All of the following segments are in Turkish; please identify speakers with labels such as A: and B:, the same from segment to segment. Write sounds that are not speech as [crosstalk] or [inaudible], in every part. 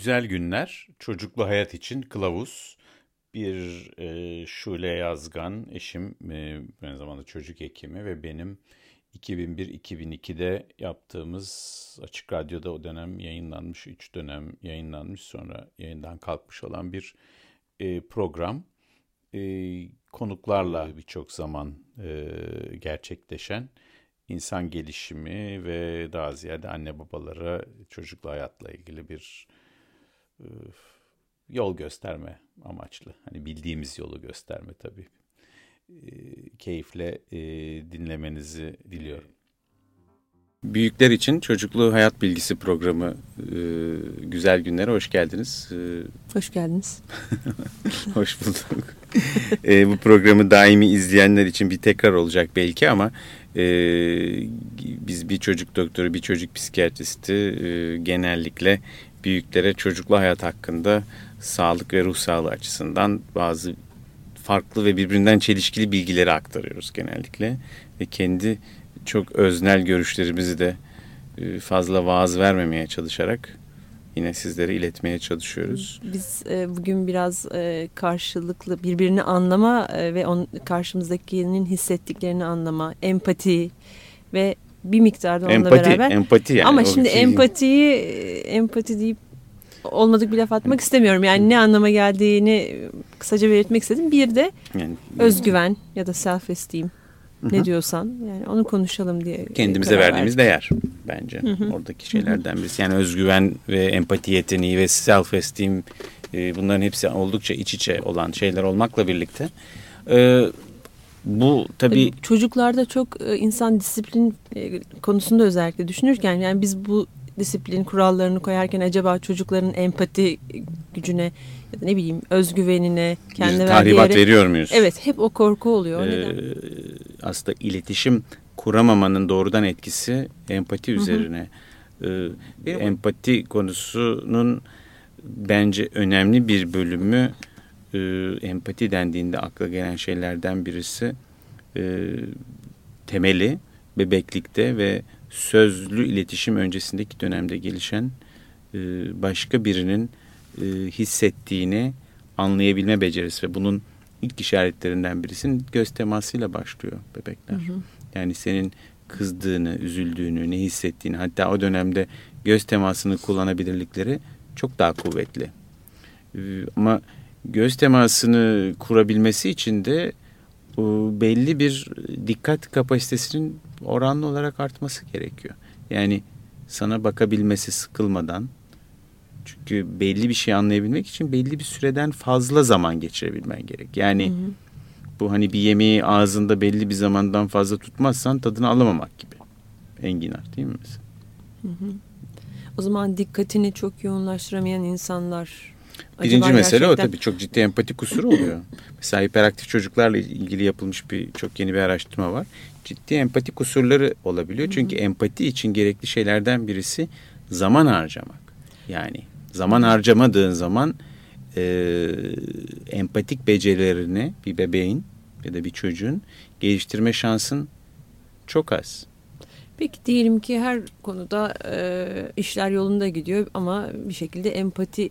A: Güzel Günler, Çocuklu Hayat için Kılavuz. Bir e, Şule Yazgan, eşim e, aynı zamanda çocuk hekimi ve benim 2001-2002'de yaptığımız Açık Radyo'da o dönem yayınlanmış, 3 dönem yayınlanmış sonra yayından kalkmış olan bir e, program. E, konuklarla birçok zaman e, gerçekleşen insan gelişimi ve daha ziyade anne babalara çocuklu hayatla ilgili bir yol gösterme amaçlı. Hani bildiğimiz yolu gösterme tabii. E, keyifle e, dinlemenizi diliyorum. Büyükler için Çocuklu Hayat Bilgisi programı e, Güzel Günlere hoş geldiniz. E, [laughs]
B: hoş geldiniz. [laughs]
A: hoş bulduk. e, bu programı daimi izleyenler için bir tekrar olacak belki ama e, biz bir çocuk doktoru, bir çocuk psikiyatristi e, genellikle büyüklere çocuklu hayat hakkında sağlık ve ruh sağlığı açısından bazı farklı ve birbirinden çelişkili bilgileri aktarıyoruz genellikle. Ve kendi çok öznel görüşlerimizi de e, fazla vaaz vermemeye çalışarak yine sizlere iletmeye çalışıyoruz.
B: Biz e, bugün biraz e, karşılıklı birbirini anlama ve karşımızdakinin hissettiklerini anlama, empati ve bir miktarda onunla
A: empati,
B: beraber.
A: Empati yani.
B: Ama şimdi şey... empatiyi empati deyip olmadık bir laf atmak istemiyorum. Yani ne anlama geldiğini kısaca belirtmek istedim. Bir de yani, özgüven ya da self esteem ne diyorsan yani onu konuşalım diye.
A: Kendimize verdiğimiz verdik. değer bence hı hı. oradaki şeylerden birisi. Yani özgüven ve empati yeteneği ve self esteem e, bunların hepsi oldukça iç içe olan şeyler olmakla birlikte. E, bu tabii
B: çocuklarda çok e, insan disiplin e, konusunda özellikle düşünürken yani biz bu disiplin kurallarını koyarken acaba çocukların empati gücüne ya da ne bileyim özgüvenine kendine
A: verdiği tahribat veriyor muyuz?
B: Evet hep o korku oluyor. Ee,
A: aslında iletişim kuramamanın doğrudan etkisi empati üzerine. Ee, empati konusunun bence önemli bir bölümü e, empati dendiğinde akla gelen şeylerden birisi e, temeli bebeklikte ve sözlü iletişim öncesindeki dönemde gelişen e, başka birinin e, hissettiğini anlayabilme becerisi ve bunun ilk işaretlerinden birisinin göz temasıyla başlıyor bebekler. Hı hı. Yani senin kızdığını, üzüldüğünü, ne hissettiğini hatta o dönemde göz temasını kullanabilirlikleri çok daha kuvvetli. E, ama göz temasını kurabilmesi için de belli bir dikkat kapasitesinin oranlı olarak artması gerekiyor. Yani sana bakabilmesi sıkılmadan çünkü belli bir şey anlayabilmek için belli bir süreden fazla zaman geçirebilmen gerek. Yani hı hı. bu hani bir yemeği ağzında belli bir zamandan fazla tutmazsan tadını alamamak gibi. Enginar değil mi mesela? Hı
B: hı. O zaman dikkatini çok yoğunlaştıramayan insanlar
A: Birinci Acaba mesele gerçekten... o tabii çok ciddi empati kusuru oluyor. Mesela hiperaktif çocuklarla ilgili yapılmış bir çok yeni bir araştırma var. Ciddi empati kusurları olabiliyor. Hı hı. Çünkü empati için gerekli şeylerden birisi zaman harcamak. Yani zaman harcamadığın zaman e, empatik becerilerini bir bebeğin ya da bir çocuğun geliştirme şansın çok az.
B: Peki diyelim ki her konuda e, işler yolunda gidiyor ama bir şekilde empati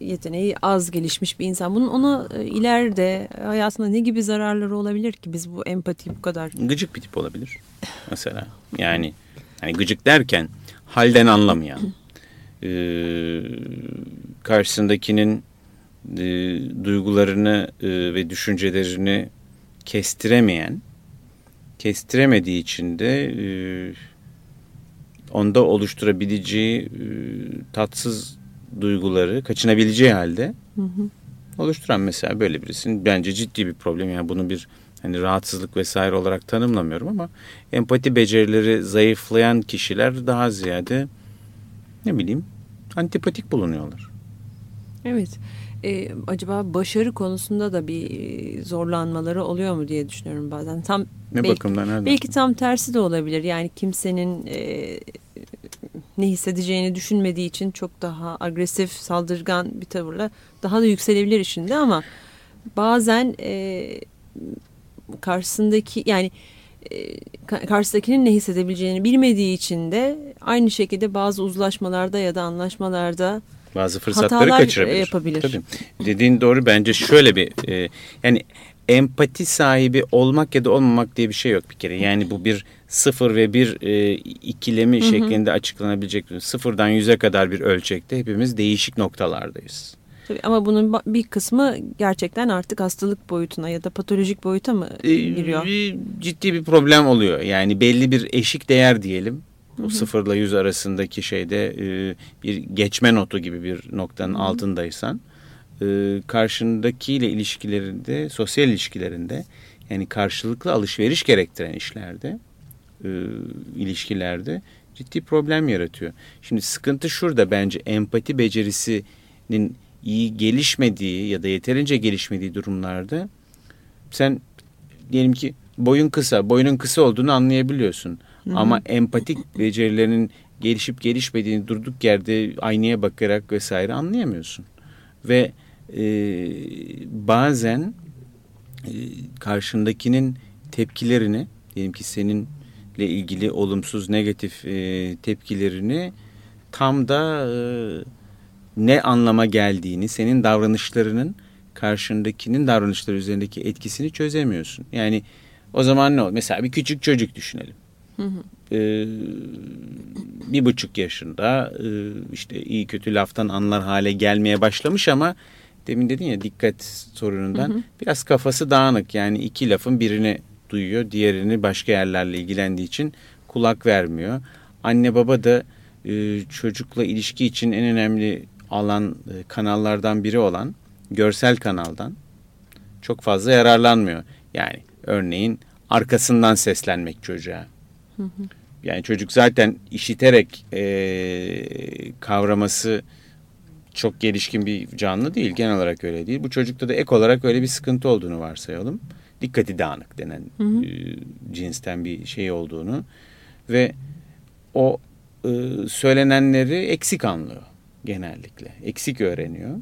B: yeteneği az gelişmiş bir insan. Bunun ona e, ileride hayatında ne gibi zararları olabilir ki biz bu empati bu kadar?
A: Gıcık bir tip olabilir mesela. Yani hani gıcık derken halden anlamayan, e, karşısındakinin e, duygularını e, ve düşüncelerini kestiremeyen, kestiremediği için de e, onda oluşturabileceği e, tatsız duyguları kaçınabileceği halde hı hı. oluşturan mesela böyle birisinin bence ciddi bir problem. Yani bunu bir hani rahatsızlık vesaire olarak tanımlamıyorum ama empati becerileri zayıflayan kişiler daha ziyade ne bileyim antipatik bulunuyorlar.
B: Evet. Ee, acaba başarı konusunda da bir zorlanmaları oluyor mu diye düşünüyorum bazen. Tam
A: ne belki, bakımdan? Nereden?
B: Belki tam tersi de olabilir. Yani kimsenin e, ne hissedeceğini düşünmediği için çok daha agresif, saldırgan bir tavırla daha da yükselebilir işinde ama bazen e, karşısındaki yani e, karşısındakinin ne hissedebileceğini bilmediği için de aynı şekilde bazı uzlaşmalarda ya da anlaşmalarda
A: bazı fırsatları kaçırabilir.
B: yapabilir.
A: Tabii. Dediğin doğru bence şöyle bir e, yani empati sahibi olmak ya da olmamak diye bir şey yok bir kere. Yani bu bir sıfır ve bir e, ikilemi hı hı. şeklinde açıklanabilecek. Sıfırdan yüze kadar bir ölçekte hepimiz değişik noktalardayız.
B: Tabii ama bunun bir kısmı gerçekten artık hastalık boyutuna ya da patolojik boyuta mı e, giriyor?
A: Ee, ciddi bir problem oluyor. Yani belli bir eşik değer diyelim. O sıfırla yüz arasındaki şeyde e, bir geçme notu gibi bir noktanın hı hı. altındaysan e, karşındakiyle ilişkilerinde, sosyal ilişkilerinde yani karşılıklı alışveriş gerektiren işlerde, e, ilişkilerde ciddi problem yaratıyor. Şimdi sıkıntı şurada bence empati becerisinin iyi gelişmediği ya da yeterince gelişmediği durumlarda sen diyelim ki boyun kısa, boyunun kısa olduğunu anlayabiliyorsun. Hı hı. Ama empatik becerilerinin gelişip gelişmediğini durduk yerde aynaya bakarak vesaire anlayamıyorsun. Ve e, bazen e, karşındakinin tepkilerini diyelim ki seninle ilgili olumsuz negatif e, tepkilerini tam da e, ne anlama geldiğini senin davranışlarının karşındakinin davranışları üzerindeki etkisini çözemiyorsun. Yani o zaman ne olur? Mesela bir küçük çocuk düşünelim. Hı hı. Ee, bir buçuk yaşında e, işte iyi kötü laftan anlar hale gelmeye başlamış ama demin dedin ya dikkat sorunundan hı hı. biraz kafası dağınık. Yani iki lafın birini duyuyor diğerini başka yerlerle ilgilendiği için kulak vermiyor. Anne baba da e, çocukla ilişki için en önemli alan e, kanallardan biri olan görsel kanaldan çok fazla yararlanmıyor. Yani örneğin arkasından seslenmek çocuğa. Hı hı. Yani çocuk zaten işiterek e, kavraması çok gelişkin bir canlı değil. Genel olarak öyle değil. Bu çocukta da ek olarak öyle bir sıkıntı olduğunu varsayalım. Dikkati dağınık denen hı hı. E, cinsten bir şey olduğunu ve o e, söylenenleri eksik anlıyor genellikle. Eksik öğreniyor.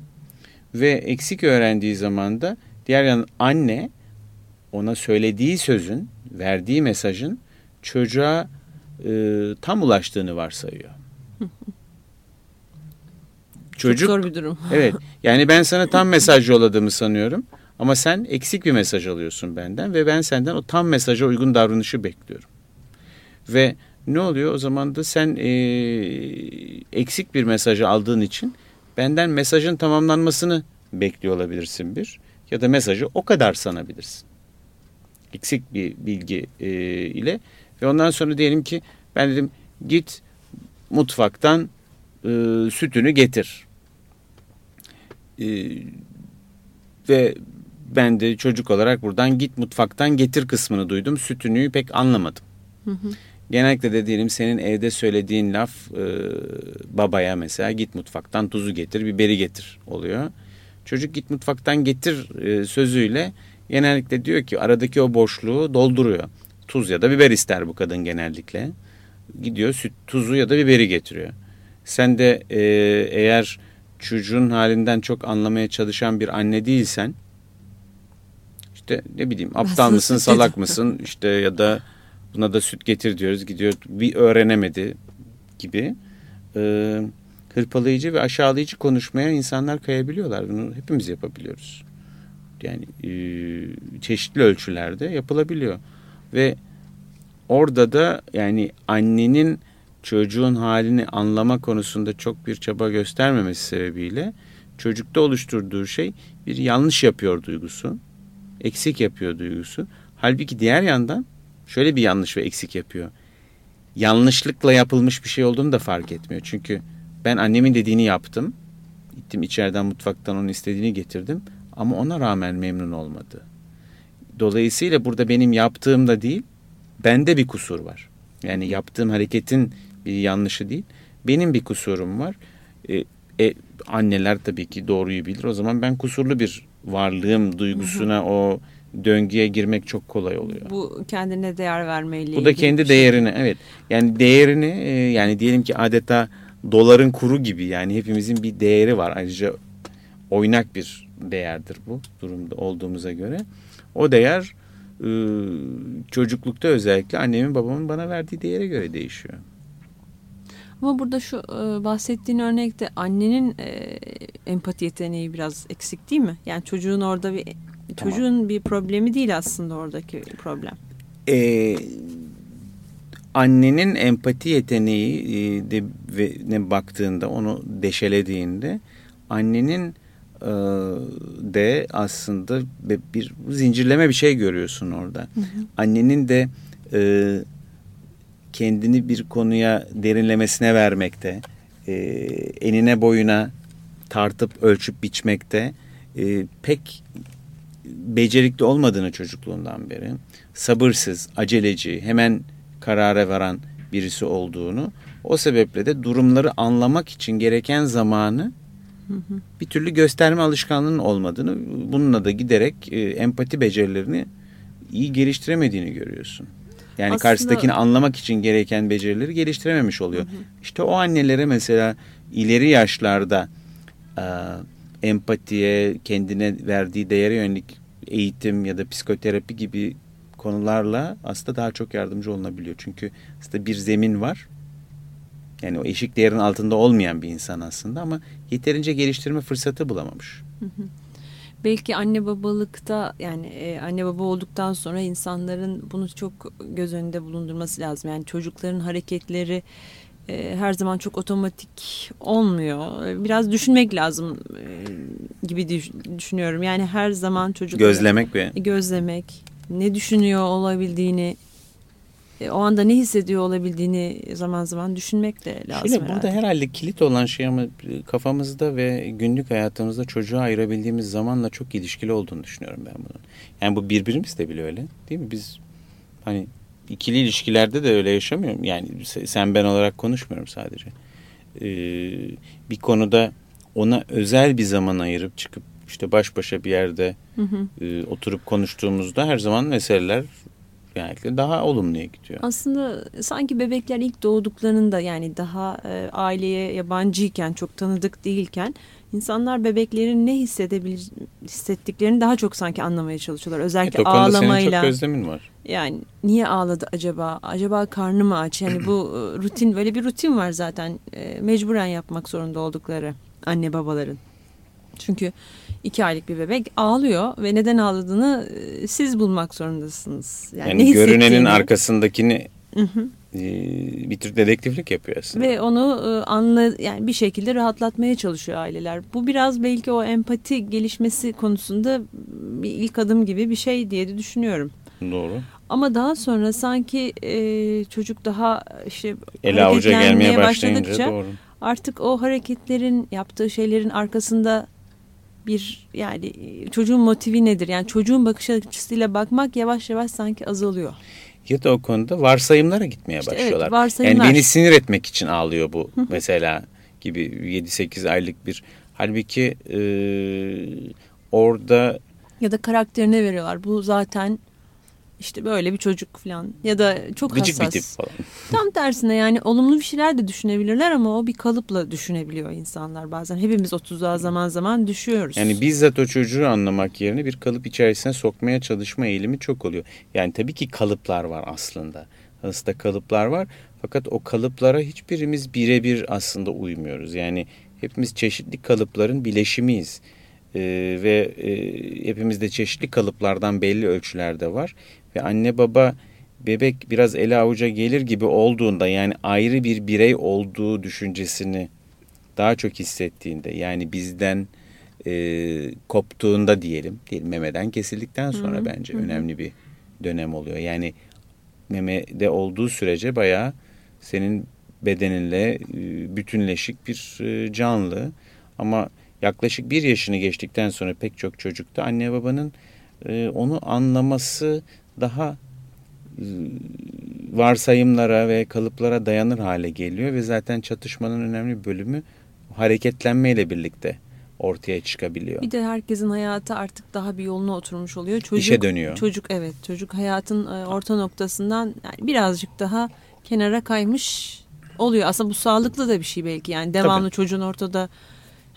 A: Ve eksik öğrendiği zaman da diğer yan anne ona söylediği sözün, verdiği mesajın çocuğa e, tam ulaştığını varsayıyor.
B: Çocuk, Çok zor bir durum. [laughs]
A: evet. Yani ben sana tam mesaj yolladığımı sanıyorum. Ama sen eksik bir mesaj alıyorsun benden ve ben senden o tam mesaja uygun davranışı bekliyorum. Ve ne oluyor? O zaman da sen e, eksik bir mesajı aldığın için benden mesajın tamamlanmasını bekliyor olabilirsin bir. Ya da mesajı o kadar sanabilirsin. Eksik bir bilgi e, ile. Ve ondan sonra diyelim ki ben dedim git mutfaktan e, sütünü getir. E, ve ben de çocuk olarak buradan git mutfaktan getir kısmını duydum. Sütünü pek anlamadım. Hı hı. Genellikle de diyelim senin evde söylediğin laf e, babaya mesela git mutfaktan tuzu getir, biberi getir oluyor. Çocuk git mutfaktan getir e, sözüyle genellikle diyor ki aradaki o boşluğu dolduruyor. Tuz ya da biber ister bu kadın genellikle. Gidiyor süt, tuzu ya da biberi getiriyor. Sen de e, eğer çocuğun halinden çok anlamaya çalışan bir anne değilsen işte ne bileyim aptal mısın salak mısın işte ya da Buna da süt getir diyoruz. Gidiyor bir öğrenemedi gibi. Ee, hırpalayıcı ve aşağılayıcı konuşmaya insanlar kayabiliyorlar. Bunu hepimiz yapabiliyoruz. Yani e, çeşitli ölçülerde yapılabiliyor. Ve orada da yani annenin çocuğun halini anlama konusunda çok bir çaba göstermemesi sebebiyle çocukta oluşturduğu şey bir yanlış yapıyor duygusu. Eksik yapıyor duygusu. Halbuki diğer yandan şöyle bir yanlış ve eksik yapıyor. Yanlışlıkla yapılmış bir şey olduğunu da fark etmiyor. Çünkü ben annemin dediğini yaptım. Gittim içeriden mutfaktan onun istediğini getirdim. Ama ona rağmen memnun olmadı. Dolayısıyla burada benim yaptığımda değil, bende bir kusur var. Yani yaptığım hareketin bir yanlışı değil, benim bir kusurum var. E, e, anneler tabii ki doğruyu bilir. O zaman ben kusurlu bir varlığım duygusuna o döngüye girmek çok kolay oluyor.
B: Bu kendine değer vermeyle
A: Bu da kendi şey. değerini evet. Yani değerini e, yani diyelim ki adeta doların kuru gibi yani hepimizin bir değeri var. Ayrıca oynak bir değerdir bu durumda olduğumuza göre. O değer e, çocuklukta özellikle annemin babamın bana verdiği değere göre değişiyor.
B: Ama burada şu e, bahsettiğin örnekte annenin e, empati yeteneği biraz eksik değil mi? Yani çocuğun orada bir tamam. çocuğun bir problemi değil aslında oradaki problem.
A: Ee, annenin empati yeteneği e, de ve ne baktığında onu deşelediğinde annenin e, de aslında bir zincirleme bir şey görüyorsun orada. Hı hı. Annenin de e, kendini bir konuya derinlemesine vermekte, e, enine boyuna tartıp ölçüp biçmekte e, pek becerikli olmadığını çocukluğundan beri sabırsız, aceleci, hemen karara varan birisi olduğunu o sebeple de durumları anlamak için gereken zamanı bir türlü gösterme alışkanlığının olmadığını bununla da giderek e, empati becerilerini iyi geliştiremediğini görüyorsun. Yani Aslında... karşıdakini anlamak için gereken becerileri geliştirememiş oluyor. Hı hı. İşte o annelere mesela ileri yaşlarda e, empatiye, kendine verdiği değere yönelik eğitim ya da psikoterapi gibi konularla aslında daha çok yardımcı olunabiliyor. Çünkü aslında bir zemin var. Yani o eşik değerin altında olmayan bir insan aslında ama yeterince geliştirme fırsatı bulamamış. Hı hı
B: belki anne babalıkta yani e, anne baba olduktan sonra insanların bunu çok göz önünde bulundurması lazım. Yani çocukların hareketleri e, her zaman çok otomatik olmuyor. Biraz düşünmek lazım e, gibi düşünüyorum. Yani her zaman çocuk
A: gözlemek ve
B: gözlemek, ne düşünüyor olabildiğini e, o anda ne hissediyor olabildiğini zaman zaman düşünmek de lazım
A: Şöyle, Burada herhalde kilit olan şey ama kafamızda ve günlük hayatımızda çocuğa ayırabildiğimiz zamanla çok ilişkili olduğunu düşünüyorum ben bunun. Yani bu birbirimiz de bile öyle değil mi? Biz hani ikili ilişkilerde de öyle yaşamıyorum. Yani sen ben olarak konuşmuyorum sadece. Ee, bir konuda ona özel bir zaman ayırıp çıkıp işte baş başa bir yerde hı hı. E, oturup konuştuğumuzda her zaman meseleler genellikle daha olumluya gidiyor.
B: Aslında sanki bebekler ilk doğduklarında yani daha e, aileye yabancıyken çok tanıdık değilken insanlar bebeklerin ne hissedebilir hissettiklerini daha çok sanki anlamaya çalışıyorlar. Özellikle evet, ağlamayla.
A: Senin çok gözlemin var.
B: Yani niye ağladı acaba? Acaba karnı mı aç? Yani bu e, rutin böyle bir rutin var zaten e, mecburen yapmak zorunda oldukları anne babaların. Çünkü iki aylık bir bebek ağlıyor ve neden ağladığını e, siz bulmak zorundasınız.
A: Yani, yani görünenin arkasındakini hı hı. E, bir tür dedektiflik yapıyor aslında.
B: Ve onu e, anla yani bir şekilde rahatlatmaya çalışıyor aileler. Bu biraz belki o empati gelişmesi konusunda bir ilk adım gibi bir şey diye de düşünüyorum.
A: Doğru.
B: Ama daha sonra sanki e, çocuk daha işte
A: ele avuca gelmeye başlayınca doğru.
B: artık o hareketlerin yaptığı şeylerin arkasında bir yani çocuğun motivi nedir? Yani çocuğun bakış açısıyla bakmak yavaş yavaş sanki azalıyor.
A: Ya da o konuda varsayımlara gitmeye işte başlıyorlar. Evet, varsayımlar. Yani beni sinir etmek için ağlıyor bu mesela gibi 7-8 aylık bir. Halbuki e, orada
B: ya da karakterine veriyorlar. Bu zaten işte böyle bir çocuk falan ya da çok Gıcık hassas. bir tip falan. [laughs] Tam tersine yani olumlu bir şeyler de düşünebilirler ama o bir kalıpla düşünebiliyor insanlar bazen. Hepimiz o tuzağa zaman zaman düşüyoruz.
A: Yani bizzat o çocuğu anlamak yerine bir kalıp içerisine sokmaya çalışma eğilimi çok oluyor. Yani tabii ki kalıplar var aslında. Aslında kalıplar var fakat o kalıplara hiçbirimiz birebir aslında uymuyoruz. Yani hepimiz çeşitli kalıpların bileşimiyiz. Ee, ve e, hepimizde çeşitli kalıplardan belli ölçülerde var ve anne baba bebek biraz ele avuca gelir gibi olduğunda yani ayrı bir birey olduğu düşüncesini daha çok hissettiğinde yani bizden e, koptuğunda diyelim, diyelim memeden kesildikten sonra Hı-hı. bence Hı-hı. önemli bir dönem oluyor. Yani memede olduğu sürece bayağı senin bedeninle e, bütünleşik bir e, canlı ama yaklaşık bir yaşını geçtikten sonra pek çok çocukta anne babanın e, onu anlaması daha ıı, varsayımlara ve kalıplara dayanır hale geliyor ve zaten çatışmanın önemli bölümü hareketlenmeyle birlikte ortaya çıkabiliyor.
B: Bir de herkesin hayatı artık daha bir yoluna oturmuş oluyor.
A: Çocuk, İşe dönüyor.
B: Çocuk evet çocuk hayatın e, orta noktasından yani birazcık daha kenara kaymış oluyor. Aslında bu sağlıklı da bir şey belki yani devamlı Tabii. çocuğun ortada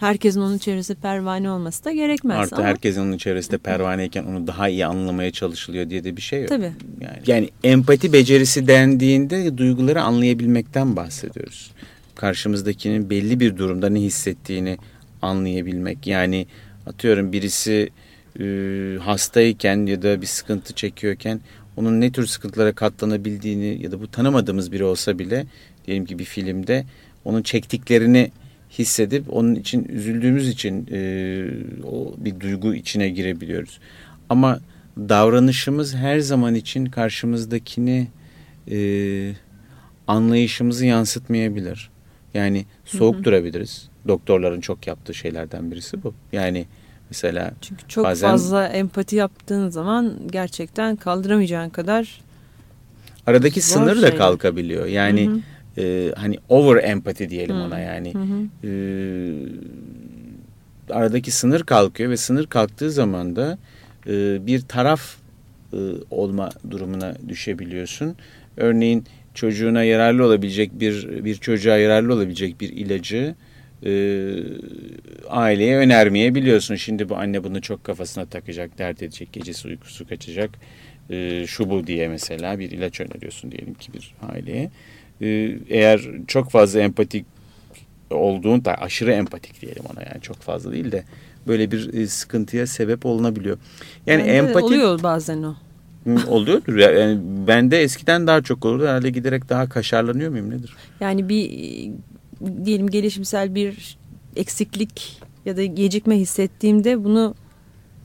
B: herkesin onun çevresinde pervane olması da gerekmez.
A: Artı ama... herkesin onun çevresinde pervaneyken onu daha iyi anlamaya çalışılıyor diye de bir şey yok.
B: Tabii.
A: Yani, yani empati becerisi dendiğinde duyguları anlayabilmekten bahsediyoruz. karşımızdakinin belli bir durumda ne hissettiğini anlayabilmek. Yani atıyorum birisi e, hastayken ya da bir sıkıntı çekiyorken onun ne tür sıkıntılara katlanabildiğini ya da bu tanımadığımız biri olsa bile diyelim ki bir filmde onun çektiklerini hissedip onun için üzüldüğümüz için e, o bir duygu içine girebiliyoruz. Ama davranışımız her zaman için karşımızdakini e, anlayışımızı yansıtmayabilir. Yani soğuk hı hı. durabiliriz. Doktorların çok yaptığı şeylerden birisi bu. Yani mesela
B: çünkü çok bazen, fazla empati yaptığın zaman gerçekten kaldıramayacağın kadar
A: aradaki sınır da kalkabiliyor. Yani hı hı e, hani over empati diyelim hmm. ona yani. Hmm. E, aradaki sınır kalkıyor ve sınır kalktığı zaman da e, bir taraf e, olma durumuna düşebiliyorsun. Örneğin çocuğuna yararlı olabilecek bir bir çocuğa yararlı olabilecek bir ilacı e, aileye önermeyebiliyorsun. Şimdi bu anne bunu çok kafasına takacak, dert edecek, gecesi uykusu kaçacak. E, şu bu diye mesela bir ilaç öneriyorsun diyelim ki bir aileye. Eğer çok fazla empatik olduğun da aşırı empatik diyelim ona yani çok fazla değil de böyle bir e, sıkıntıya sebep olunabiliyor.
B: Yani Bende empati oluyor bazen o.
A: Oluyordur. Yani bende eskiden daha çok olurdu. Herhalde giderek daha kaşarlanıyor muyum nedir?
B: Yani bir diyelim gelişimsel bir eksiklik ya da gecikme hissettiğimde bunu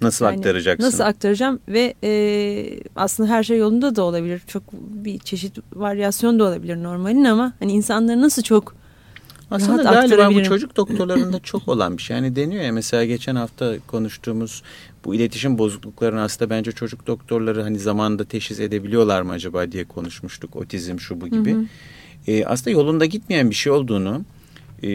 A: Nasıl yani aktaracaksın?
B: Nasıl aktaracağım ve e, aslında her şey yolunda da olabilir. Çok bir çeşit varyasyon da olabilir normalin ama hani insanları nasıl çok aslında galiba
A: bu çocuk doktorlarında çok olan bir şey. Yani deniyor ya mesela geçen hafta konuştuğumuz bu iletişim bozukluklarını aslında bence çocuk doktorları hani zamanında teşhis edebiliyorlar mı acaba diye konuşmuştuk. Otizm şu bu gibi. Hı hı. E, aslında yolunda gitmeyen bir şey olduğunu e,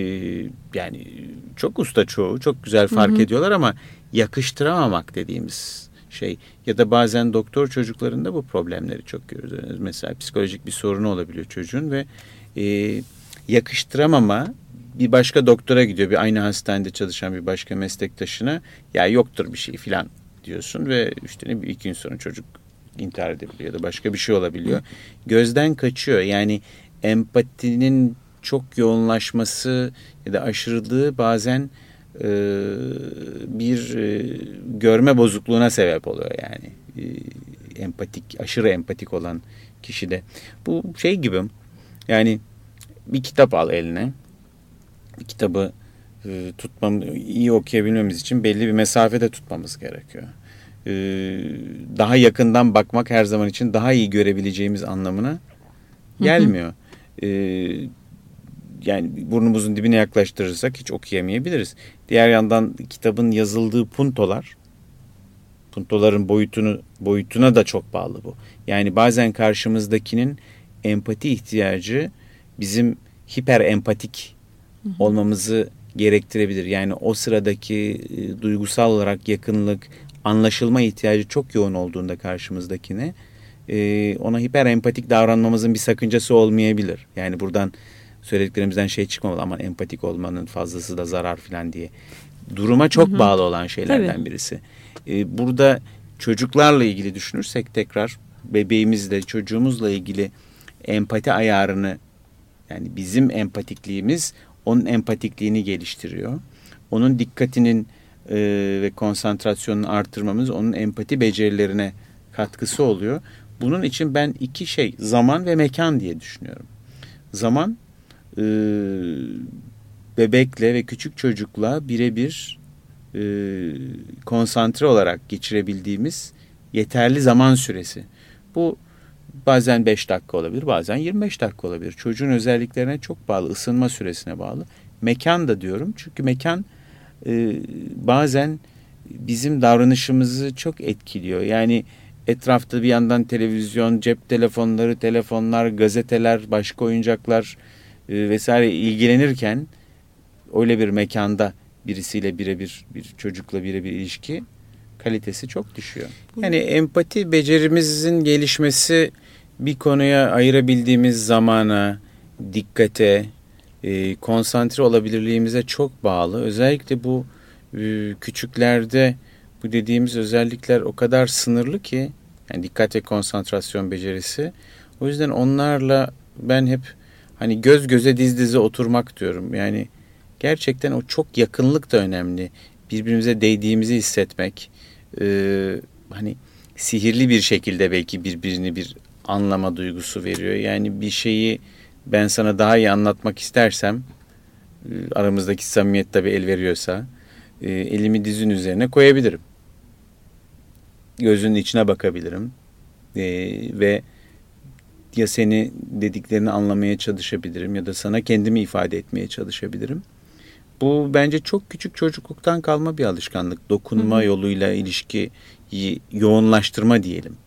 A: yani çok usta çoğu çok güzel fark hı hı. ediyorlar ama yakıştıramamak dediğimiz şey ya da bazen doktor çocuklarında bu problemleri çok görüyoruz. Mesela psikolojik bir sorunu olabiliyor çocuğun ve e, yakıştıramama bir başka doktora gidiyor. Bir aynı hastanede çalışan bir başka meslektaşına ya yoktur bir şey filan diyorsun ve işte ne bir iki gün sonra çocuk intihar edebiliyor ya da başka bir şey olabiliyor. Gözden kaçıyor. Yani empatinin çok yoğunlaşması ya da aşırılığı bazen bir e, görme bozukluğuna sebep oluyor yani. E, empatik, aşırı empatik olan kişide. Bu şey gibi yani bir kitap al eline. Bir kitabı tutmam, iyi okuyabilmemiz için belli bir mesafede tutmamız gerekiyor. daha yakından bakmak her zaman için daha iyi görebileceğimiz anlamına gelmiyor. Hı hı yani burnumuzun dibine yaklaştırırsak hiç okuyamayabiliriz. Diğer yandan kitabın yazıldığı puntolar puntoların boyutunu boyutuna da çok bağlı bu. Yani bazen karşımızdakinin empati ihtiyacı bizim hiper empatik olmamızı gerektirebilir. Yani o sıradaki e, duygusal olarak yakınlık, anlaşılma ihtiyacı çok yoğun olduğunda karşımızdakine e, ona hiper empatik davranmamızın bir sakıncası olmayabilir. Yani buradan söylediklerimizden şey çıkmamalı aman empatik olmanın fazlası da zarar falan diye. Duruma çok hı hı. bağlı olan şeylerden Tabii. birisi. Ee, burada çocuklarla ilgili düşünürsek tekrar bebeğimizle çocuğumuzla ilgili empati ayarını yani bizim empatikliğimiz onun empatikliğini geliştiriyor. Onun dikkatinin e, ve konsantrasyonunu artırmamız onun empati becerilerine katkısı oluyor. Bunun için ben iki şey zaman ve mekan diye düşünüyorum. Zaman e, bebekle ve küçük çocukla birebir e, konsantre olarak geçirebildiğimiz yeterli zaman süresi. Bu bazen 5 dakika olabilir, bazen 25 dakika olabilir. Çocuğun özelliklerine çok bağlı, ısınma süresine bağlı. Mekan da diyorum çünkü mekan e, bazen bizim davranışımızı çok etkiliyor. Yani etrafta bir yandan televizyon, cep telefonları, telefonlar, gazeteler, başka oyuncaklar, e, vesaire ilgilenirken öyle bir mekanda birisiyle birebir bir çocukla birebir ilişki kalitesi çok düşüyor. Yani empati becerimizin gelişmesi bir konuya ayırabildiğimiz zamana, dikkate, e, konsantre olabilirliğimize çok bağlı. Özellikle bu e, küçüklerde bu dediğimiz özellikler o kadar sınırlı ki yani dikkat ve konsantrasyon becerisi. O yüzden onlarla ben hep hani göz göze diz dize oturmak diyorum. Yani gerçekten o çok yakınlık da önemli. Birbirimize değdiğimizi hissetmek. Ee, hani sihirli bir şekilde belki birbirini bir anlama duygusu veriyor. Yani bir şeyi ben sana daha iyi anlatmak istersem e, aramızdaki samimiyet tabii el veriyorsa e, elimi dizin üzerine koyabilirim. Gözünün içine bakabilirim. E, ve ya seni dediklerini anlamaya çalışabilirim ya da sana kendimi ifade etmeye çalışabilirim. Bu bence çok küçük çocukluktan kalma bir alışkanlık. Dokunma Hı-hı. yoluyla ilişkiyi yoğunlaştırma diyelim.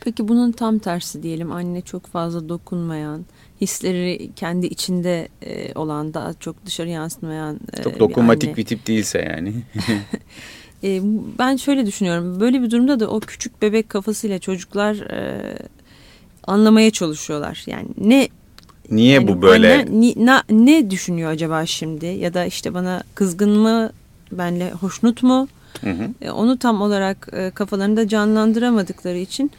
B: Peki bunun tam tersi diyelim. Anne çok fazla dokunmayan, hisleri kendi içinde e, olan, daha çok dışarı yansımayan
A: e, Çok dokunmatik bir, anne. bir tip değilse yani. [laughs]
B: e, ben şöyle düşünüyorum. Böyle bir durumda da o küçük bebek kafasıyla çocuklar anlamaya çalışıyorlar. Yani ne
A: Niye yani bu böyle? Anne,
B: ni, na, ne düşünüyor acaba şimdi? Ya da işte bana kızgın mı? Benle hoşnut mu? Hı hı. E, onu tam olarak e, kafalarında canlandıramadıkları için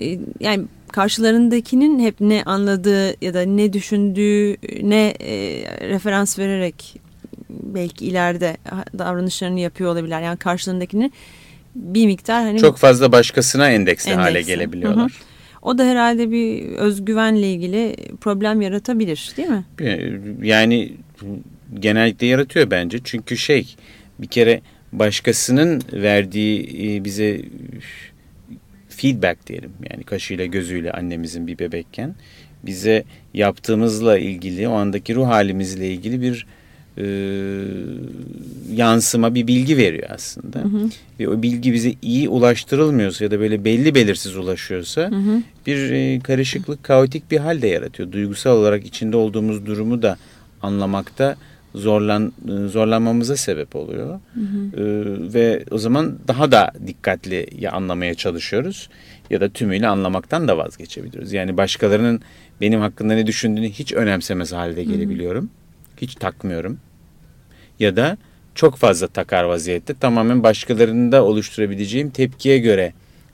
B: e, yani karşılarındakinin hep ne anladığı ya da ne düşündüğü ne e, referans vererek belki ileride davranışlarını yapıyor olabilirler. Yani karşılarındakinin bir miktar hani
A: çok fazla başkasına endeksli, endeksli. hale gelebiliyorlar. Hı hı.
B: O da herhalde bir özgüvenle ilgili problem yaratabilir değil mi?
A: Yani genellikle yaratıyor bence. Çünkü şey bir kere başkasının verdiği e, bize feedback diyelim yani kaşıyla gözüyle annemizin bir bebekken bize yaptığımızla ilgili o andaki ruh halimizle ilgili bir e, yansıma bir bilgi veriyor aslında. Hı hı. Ve o bilgi bize iyi ulaştırılmıyorsa ya da böyle belli belirsiz ulaşıyorsa hı hı. bir e, karışıklık, kaotik bir hal de yaratıyor. Duygusal olarak içinde olduğumuz durumu da anlamakta zorlan e, zorlanmamıza sebep oluyor. Hı hı. Ee, ve o zaman daha da dikkatli ya anlamaya çalışıyoruz ya da tümüyle anlamaktan da vazgeçebiliyoruz. Yani başkalarının benim hakkında ne düşündüğünü hiç önemsemez halde gelebiliyorum. Hı hı hiç takmıyorum. Ya da çok fazla takar vaziyette tamamen başkalarında oluşturabileceğim tepkiye göre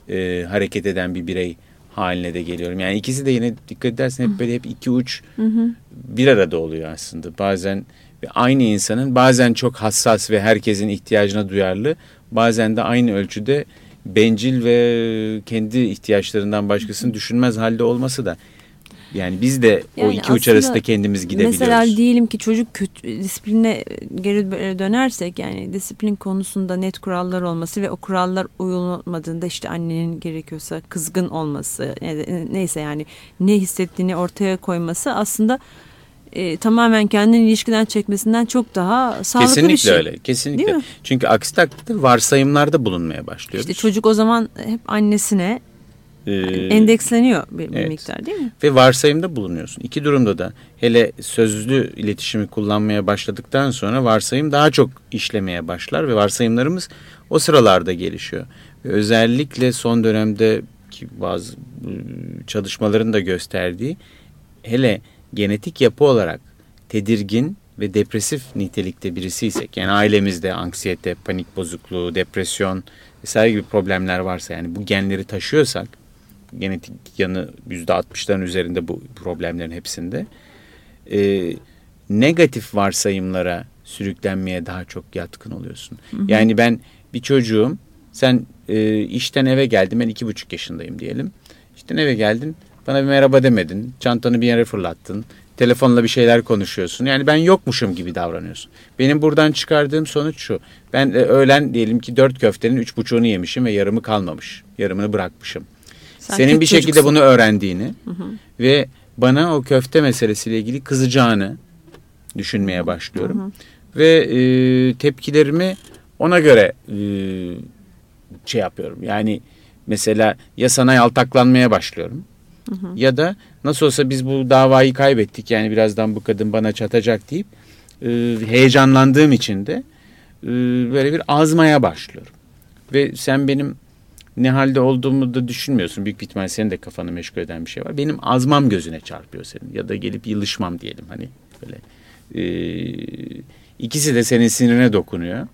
A: e, hareket eden bir birey haline de geliyorum. Yani ikisi de yine dikkat edersen hep böyle hep iki uç bir arada oluyor aslında. Bazen aynı insanın bazen çok hassas ve herkesin ihtiyacına duyarlı bazen de aynı ölçüde bencil ve kendi ihtiyaçlarından başkasını düşünmez halde olması da yani biz de yani o iki uç arasında kendimiz gidebiliyoruz.
B: Mesela diyelim ki çocuk kötü, disipline geri dönersek yani disiplin konusunda net kurallar olması ve o kurallar uyulmadığında işte annenin gerekiyorsa kızgın olması neyse yani ne hissettiğini ortaya koyması aslında e, tamamen kendini ilişkiden çekmesinden çok daha sağlıklı
A: kesinlikle
B: bir şey.
A: Kesinlikle öyle. Kesinlikle. Çünkü aksi takdirde varsayımlarda bulunmaya başlıyoruz.
B: İşte çocuk o zaman hep annesine e, endeksleniyor bir, evet. miktar değil mi?
A: Ve varsayımda bulunuyorsun. İki durumda da hele sözlü iletişimi kullanmaya başladıktan sonra varsayım daha çok işlemeye başlar ve varsayımlarımız o sıralarda gelişiyor. Ve özellikle son dönemde ki bazı çalışmaların da gösterdiği hele genetik yapı olarak tedirgin ve depresif nitelikte birisiysek yani ailemizde anksiyete, panik bozukluğu, depresyon vesaire gibi problemler varsa yani bu genleri taşıyorsak genetik yanı yüzde 60'ların üzerinde bu problemlerin hepsinde e, negatif varsayımlara sürüklenmeye daha çok yatkın oluyorsun. Hı hı. Yani ben bir çocuğum sen e, işten eve geldin ben iki buçuk yaşındayım diyelim. İşten eve geldin bana bir merhaba demedin çantanı bir yere fırlattın telefonla bir şeyler konuşuyorsun. Yani ben yokmuşum gibi davranıyorsun. Benim buradan çıkardığım sonuç şu. Ben e, öğlen diyelim ki dört köftenin üç buçuğunu yemişim ve yarımı kalmamış. Yarımını bırakmışım. Sen Senin bir şekilde çocuksun. bunu öğrendiğini hı hı. ve bana o köfte meselesiyle ilgili kızacağını düşünmeye başlıyorum. Hı hı. Ve e, tepkilerimi ona göre e, şey yapıyorum. Yani mesela ya sana yaltaklanmaya başlıyorum. Hı hı. Ya da nasıl olsa biz bu davayı kaybettik yani birazdan bu kadın bana çatacak deyip e, heyecanlandığım için de e, böyle bir azmaya başlıyorum. Ve sen benim ne halde olduğumu da düşünmüyorsun. Büyük ihtimal senin de kafanı meşgul eden bir şey var. Benim azmam gözüne çarpıyor senin ya da gelip yılışmam diyelim hani böyle. E, ikisi de senin sinirine dokunuyor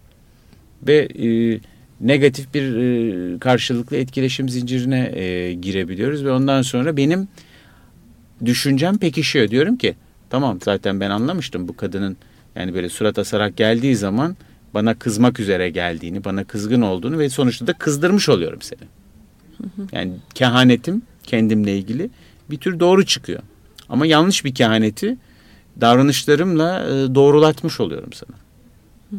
A: ve e, negatif bir e, karşılıklı etkileşim zincirine e, girebiliyoruz ve ondan sonra benim düşüncem pekişiyor. Diyorum ki Tamam zaten ben anlamıştım bu kadının yani böyle surat asarak geldiği zaman bana kızmak üzere geldiğini, bana kızgın olduğunu ve sonuçta da kızdırmış oluyorum seni. Yani kehanetim kendimle ilgili bir tür doğru çıkıyor. Ama yanlış bir kehaneti davranışlarımla e, doğrulatmış oluyorum sana.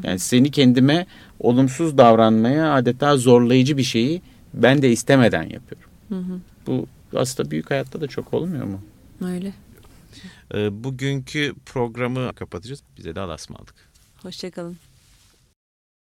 A: Yani seni kendime olumsuz davranmaya adeta zorlayıcı bir şeyi ben de istemeden yapıyorum.
B: Hı hı.
A: Bu aslında büyük hayatta da çok olmuyor mu?
B: Öyle.
A: Bugünkü programı kapatacağız. Bize de alasma aldık.
B: Hoşçakalın.